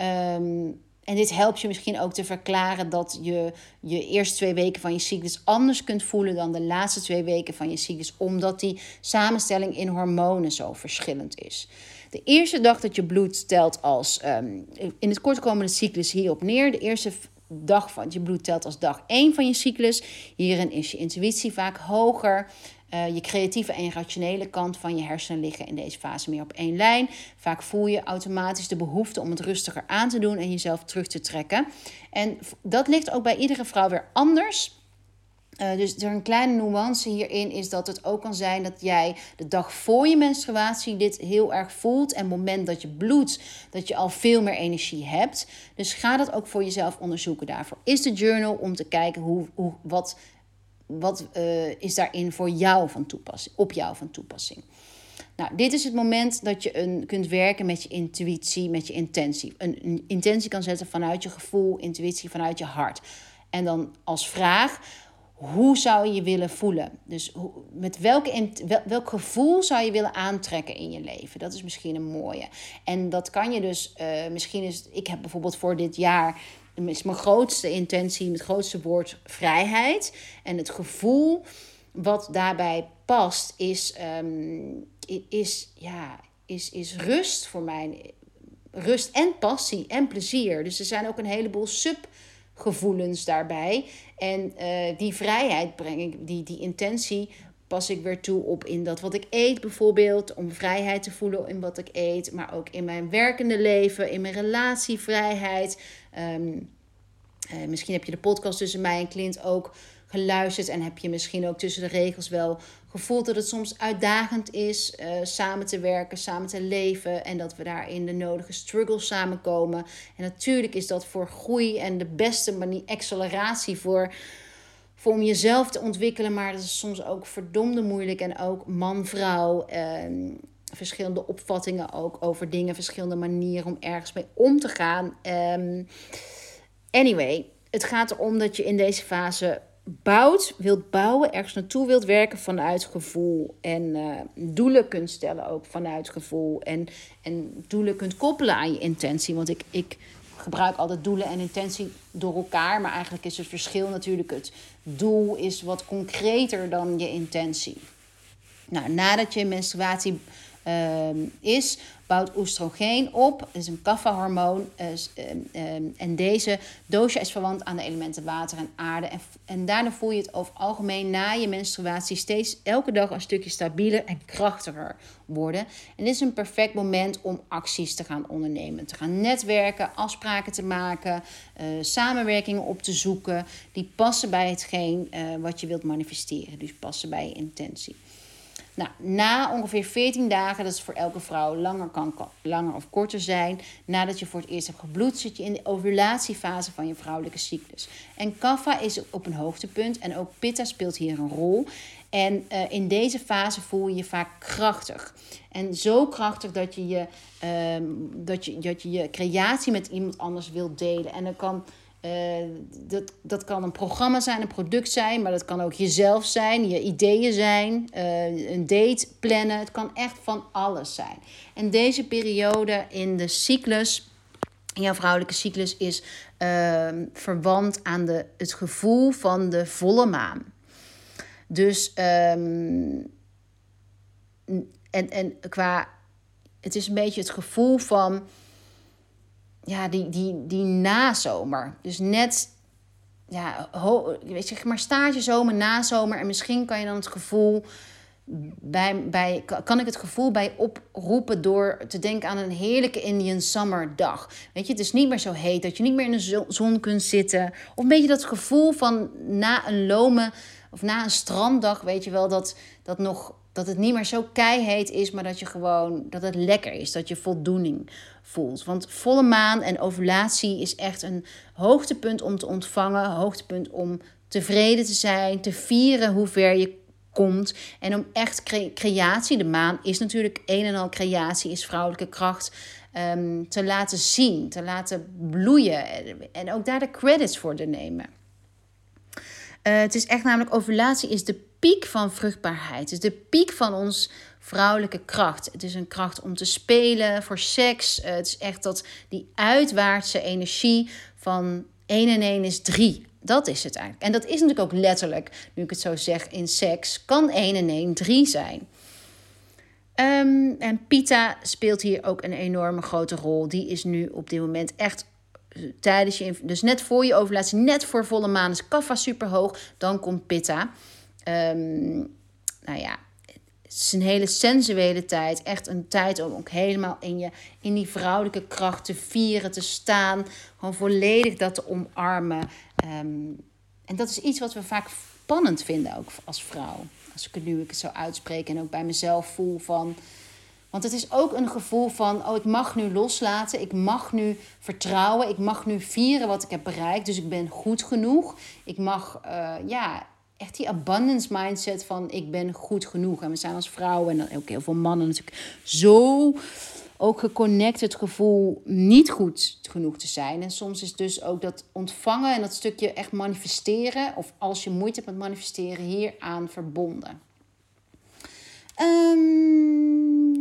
Um, en dit helpt je misschien ook te verklaren dat je je eerste twee weken van je cyclus anders kunt voelen dan de laatste twee weken van je cyclus, omdat die samenstelling in hormonen zo verschillend is. De eerste dag dat je bloed telt als, ehm, in het kortkomende cyclus hierop neer, de eerste dag van je bloed telt als dag 1 van je cyclus. Hierin is je intuïtie vaak hoger. Uh, je creatieve en rationele kant van je hersenen liggen in deze fase meer op één lijn. Vaak voel je automatisch de behoefte om het rustiger aan te doen en jezelf terug te trekken. En dat ligt ook bij iedere vrouw weer anders. Uh, dus er een kleine nuance hierin is dat het ook kan zijn dat jij de dag voor je menstruatie dit heel erg voelt. En het moment dat je bloedt, dat je al veel meer energie hebt. Dus ga dat ook voor jezelf onderzoeken. Daarvoor is de journal om te kijken hoe, hoe, wat wat uh, is daarin voor jou van toepassing, op jou van toepassing? Nou, dit is het moment dat je een, kunt werken met je intuïtie, met je intentie. Een, intentie kan zetten vanuit je gevoel, intuïtie vanuit je hart. En dan als vraag, hoe zou je je willen voelen? Dus hoe, met welke, welk gevoel zou je willen aantrekken in je leven? Dat is misschien een mooie. En dat kan je dus, uh, misschien is, ik heb bijvoorbeeld voor dit jaar is mijn grootste intentie, het grootste woord vrijheid. En het gevoel wat daarbij past is, um, is, ja, is, is rust voor mij. Rust en passie en plezier. Dus er zijn ook een heleboel subgevoelens daarbij. En uh, die vrijheid breng ik, die, die intentie pas ik weer toe op in dat wat ik eet bijvoorbeeld. Om vrijheid te voelen in wat ik eet. Maar ook in mijn werkende leven, in mijn relatievrijheid. Um, misschien heb je de podcast tussen mij en Clint ook geluisterd. En heb je misschien ook tussen de regels wel gevoeld dat het soms uitdagend is uh, samen te werken, samen te leven. En dat we daarin de nodige struggles samenkomen. En natuurlijk is dat voor groei en de beste manier, acceleratie voor voor om jezelf te ontwikkelen. Maar dat is soms ook verdomde moeilijk. En ook man-vrouw. Ehm, verschillende opvattingen ook over dingen. Verschillende manieren om ergens mee om te gaan. Ehm, anyway, het gaat erom dat je in deze fase bouwt, wilt bouwen, ergens naartoe wilt werken vanuit gevoel. En uh, doelen kunt stellen ook vanuit gevoel. En, en doelen kunt koppelen aan je intentie. Want ik, ik gebruik altijd doelen en intentie door elkaar. Maar eigenlijk is het verschil natuurlijk het doel is wat concreter dan je intentie. Nou, nadat je menstruatie uh, is, bouwt oestrogeen op. Is een kapha-hormoon. Uh, en deze dosha is verwant aan de elementen water en aarde. En, en daarna voel je het over algemeen na je menstruatie steeds elke dag een stukje stabieler en krachtiger worden. En dit is een perfect moment om acties te gaan ondernemen. Te gaan netwerken, afspraken te maken, uh, samenwerkingen op te zoeken. Die passen bij hetgeen uh, wat je wilt manifesteren. Dus passen bij je intentie. Nou, na ongeveer 14 dagen, dat is voor elke vrouw langer, kan, langer of korter zijn. Nadat je voor het eerst hebt gebloed, zit je in de ovulatiefase van je vrouwelijke cyclus. En kapha is op een hoogtepunt en ook pitta speelt hier een rol. En uh, in deze fase voel je je vaak krachtig. En zo krachtig dat je je, um, dat je, dat je, je creatie met iemand anders wilt delen. En dan kan uh, dat, dat kan een programma zijn, een product zijn, maar dat kan ook jezelf zijn, je ideeën zijn, uh, een date plannen. Het kan echt van alles zijn. En deze periode in de cyclus, in jouw vrouwelijke cyclus, is uh, verwant aan de, het gevoel van de volle maan. Dus, um, en, en qua, het is een beetje het gevoel van ja, die, die, die nazomer. Dus net, ja, ho, weet je, maar stage zomer, nazomer. En misschien kan je dan het gevoel bij, bij, kan ik het gevoel bij oproepen door te denken aan een heerlijke Indian summer dag. Weet je, het is niet meer zo heet dat je niet meer in de zon kunt zitten. Of een beetje dat gevoel van na een lome of na een stranddag, weet je wel, dat, dat, nog, dat het niet meer zo keiheet is, maar dat je gewoon, dat het lekker is, dat je voldoening voelt. Want volle maan en ovulatie is echt een hoogtepunt om te ontvangen, hoogtepunt om tevreden te zijn, te vieren hoe ver je komt. En om echt creatie, de maan is natuurlijk een en al creatie, is vrouwelijke kracht. Um, te laten zien, te laten bloeien en ook daar de credits voor te nemen. Uh, het is echt namelijk, ovulatie is de piek van vruchtbaarheid. Is de piek van ons vrouwelijke kracht. Het is een kracht om te spelen, voor seks. Uh, het is echt dat die uitwaartse energie van 1 en 1 is 3 dat is het eigenlijk. En dat is natuurlijk ook letterlijk, nu ik het zo zeg, in seks kan 1 en 1 3 zijn. Um, en Pita speelt hier ook een enorme grote rol. Die is nu op dit moment echt eh, tijdens je, dus net voor je ovulatie, net voor volle maan is kaffa super hoog. Dan komt Pitta. Um, nou ja, het is een hele sensuele tijd. Echt een tijd om ook helemaal in, je, in die vrouwelijke kracht te vieren, te staan. Gewoon volledig dat te omarmen. Ehm, en dat is iets wat we vaak spannend vinden, ook als vrouw. Als ik het nu ik het zo uitspreek en ook bij mezelf voel van. Want het is ook een gevoel van, oh, ik mag nu loslaten, ik mag nu vertrouwen, ik mag nu vieren wat ik heb bereikt, dus ik ben goed genoeg. Ik mag, uh, ja, echt die abundance mindset van ik ben goed genoeg. En we zijn als vrouwen en ook heel veel mannen natuurlijk zo ook geconnect gevoel niet goed genoeg te zijn. En soms is dus ook dat ontvangen en dat stukje echt manifesteren, of als je moeite hebt met manifesteren, hier aan verbonden. Um,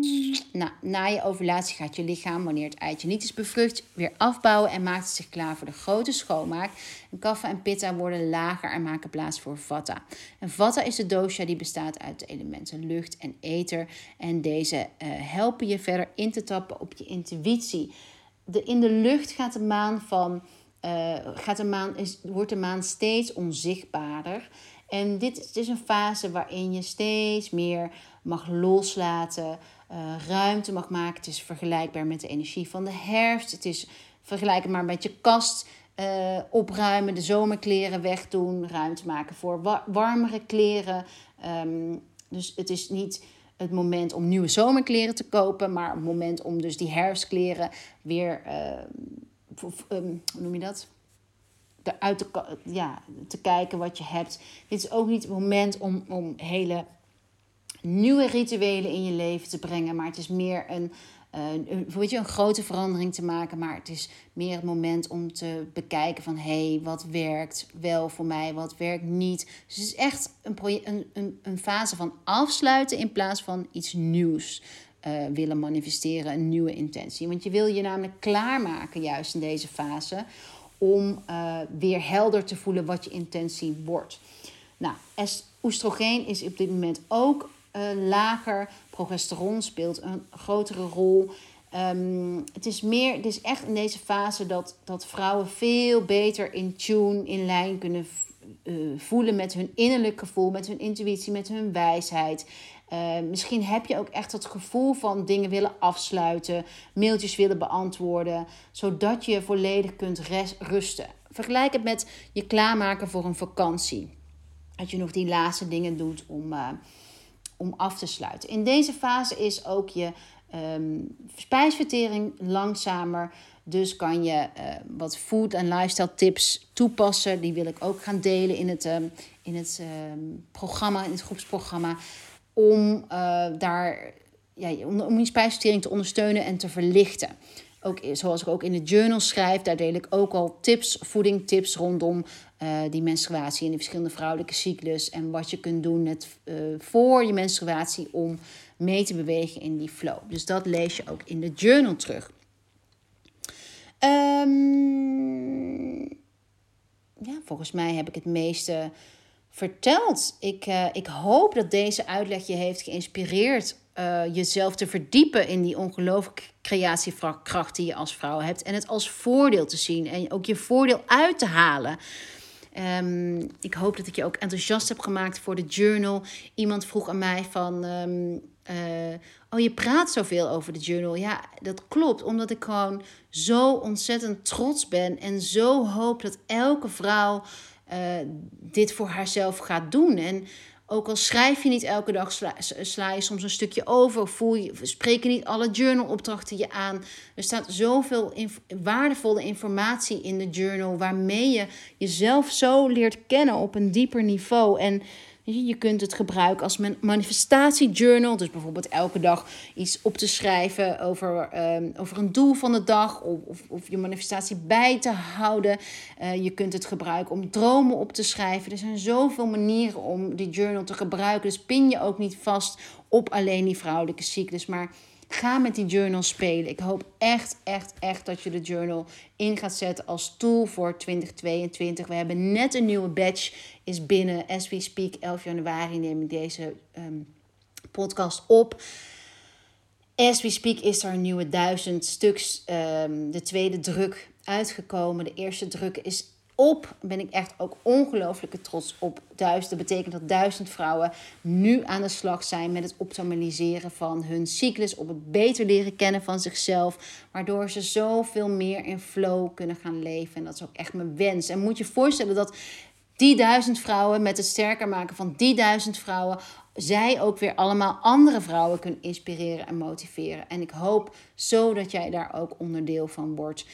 nou, na je ovulatie gaat je lichaam, wanneer het eitje niet is bevrucht, weer afbouwen en maakt het zich klaar voor de grote schoonmaak. En kaffa en pitta worden lager en maken plaats voor vata. En vata is de dosha die bestaat uit de elementen lucht en ether. En deze uh, helpen je verder in te tappen op je intuïtie. De, in de lucht gaat de maan van. Uh, gaat de maan, is, wordt de maan steeds onzichtbaarder. En dit is een fase waarin je steeds meer mag loslaten, uh, ruimte mag maken. Het is vergelijkbaar met de energie van de herfst. Het is vergelijkbaar met je kast uh, opruimen, de zomerkleren wegdoen, ruimte maken voor warmere kleren. Um, dus het is niet het moment om nieuwe zomerkleren te kopen, maar het moment om dus die herfstkleren weer, uh, um, hoe noem je dat? Eruit te, ja, te kijken wat je hebt. Dit is ook niet het moment om, om hele nieuwe rituelen in je leven te brengen. Maar het is meer een, een, weet je, een grote verandering te maken. Maar het is meer het moment om te bekijken van... hé, hey, wat werkt wel voor mij, wat werkt niet. Dus het is echt een, een, een, fase van afsluiten in plaats van iets nieuws. Uh, willen manifesteren, een nieuwe intentie. Want je wil je namelijk klaarmaken juist in deze fase om uh, weer helder te voelen wat je intentie wordt. Nou, oestrogeen is op dit moment ook uh, lager. Progesteron speelt een grotere rol. Um, het is meer, het is echt in deze fase dat, dat vrouwen veel beter in tune, in lijn kunnen uh, voelen met hun innerlijk gevoel, met hun intuïtie, met hun wijsheid. Uh, misschien heb je ook echt het gevoel van dingen willen afsluiten, mailtjes willen beantwoorden, zodat je volledig kunt rusten. Vergelijk het met je klaarmaken voor een vakantie. Dat je nog die laatste dingen doet om, uh, om af te sluiten. In deze fase is ook je um, spijsvertering langzamer. Dus kan je uh, wat food en lifestyle tips toepassen. Die wil ik ook gaan delen in het, um, in het um, programma, in het groepsprogramma. Om uh, daar ja, om, om je spijsvertering te ondersteunen en te verlichten. Ook, zoals ik ook in de journal schrijf, daar deel ik ook al tips, voedingtips rondom uh, die menstruatie en de verschillende vrouwelijke cyclus. En wat je kunt doen net, uh, voor je menstruatie om mee te bewegen in die flow. Dus dat lees je ook in de journal terug. Um, ja, volgens mij heb ik het meeste verteld. Ik, uh, ik hoop dat deze uitleg je heeft geïnspireerd jezelf te verdiepen in die ongelooflijke creatiekracht die je als vrouw hebt. En het als voordeel te zien en ook je voordeel uit te halen. Ehm, ik hoop dat ik je ook enthousiast heb gemaakt voor de journal. Iemand vroeg aan mij van... Um, oh, je praat zoveel over de journal. Ja, dat klopt. Omdat ik gewoon zo ontzettend trots ben. En zo hoop dat elke vrouw uh, dit voor haarzelf gaat doen. En ook al schrijf je niet elke dag, sla, je soms een stukje over. Voel je, spreken niet alle journalopdrachten je aan. Er staat zoveel waardevolle informatie in de journal. Waarmee je jezelf zo leert kennen op een dieper niveau. En je kunt het gebruiken als manifestatiejournal. Dus bijvoorbeeld elke dag iets op te schrijven over, um, over een doel van de dag. Of, of, of je manifestatie bij te houden. Uh, je kunt het gebruiken om dromen op te schrijven. Er zijn zoveel manieren om die journal te gebruiken. Dus pin je ook niet vast op alleen die vrouwelijke cyclus. Maar Ga met die journal spelen. Ik hoop echt, echt, echt dat je de journal in gaat zetten als tool voor 2022. We hebben net een nieuwe batch, is binnen. As we speak, 11 januari neem ik deze ehm, podcast op. As we speak is er een nieuwe duizend stuks. Um, de tweede druk uitgekomen. De eerste druk is op. Ben ik echt ook ongelooflijke trots op. Duizend. Dat betekent dat duizend vrouwen nu aan de slag zijn met het optimaliseren van hun cyclus. Op het beter leren kennen van zichzelf. Waardoor ze zoveel meer in flow kunnen gaan leven. En dat is ook echt mijn wens. En moet je voorstellen dat die duizend vrouwen, met het sterker maken van die duizend vrouwen, zij ook weer allemaal andere vrouwen kunnen inspireren en motiveren. En ik hoop zo dat jij daar ook onderdeel van wordt.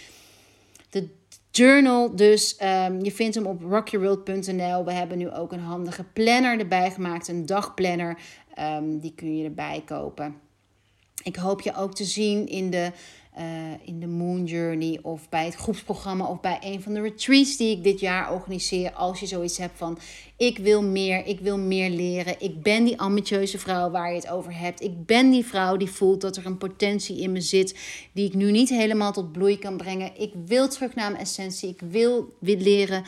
Journal. Dus um, je vindt hem op rockyworld.nl. We hebben nu ook een handige planner erbij gemaakt, een dagplanner. Um, die kun je erbij kopen. Ik hoop je ook te zien in de uh, in de Moon Journey of bij het groepsprogramma of bij een van de retreats die ik dit jaar organiseer. Als je zoiets hebt van ik wil meer, ik wil meer leren. Ik ben die ambitieuze vrouw waar je het over hebt. Ik ben die vrouw die voelt dat er een potentie in me zit die ik nu niet helemaal tot bloei kan brengen. Ik wil terug naar mijn essentie. Ik wil weer leren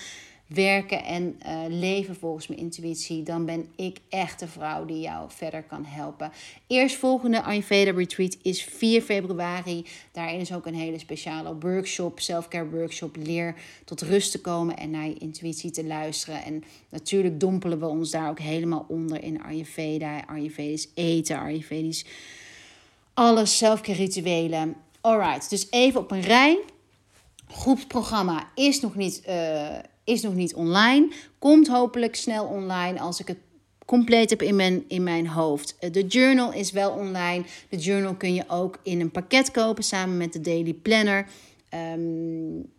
werken en uh, leven volgens mijn intuïtie, dan ben ik echt de vrouw die jou verder kan helpen. Eerstvolgende Ayurveda Retreat is 4 februari. Daarin is ook een hele speciale workshop, selfcare workshop. Leer tot rust te komen en naar je intuïtie te luisteren. En natuurlijk dompelen we ons daar ook helemaal onder in Ayurveda, Ayurvedisch eten, Ayurvedisch alles, selfcare rituelen. Alright, dus even op een rij. Groepsprogramma is nog niet... Uh, is nog niet online. Komt hopelijk snel online als ik het compleet heb in mijn, in mijn hoofd. Eh, de journal is wel online. De journal kun je ook in een pakket kopen samen met de daily planner. Um,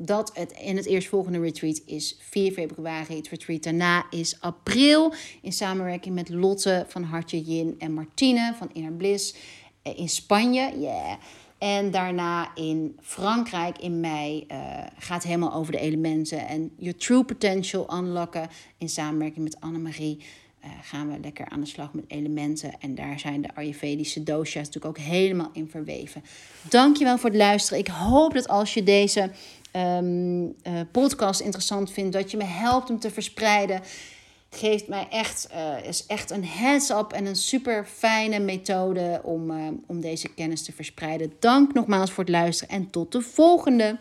dat het in het eerstvolgende retreat is 4 februari. Het retreat daarna is april. In samenwerking met Lotte van Hartje Jin en Martine van Inner Bliss eh, in Spanje. Yeah. En daarna in Frankrijk in mei uh, gaat helemaal over de elementen. En Your True Potential unlocken. In samenwerking met Annemarie uh, gaan we lekker aan de slag met elementen. En daar zijn de Ayurvedische dosha's natuurlijk ook helemaal in verweven. Dankjewel voor het luisteren. Ik hoop dat als je deze um, uh, podcast interessant vindt, dat je me helpt om te verspreiden geeft mij echt, uh, is echt een heads-up en een super fijne methode om, uh, om deze kennis te verspreiden. Dank nogmaals voor het luisteren en tot de volgende.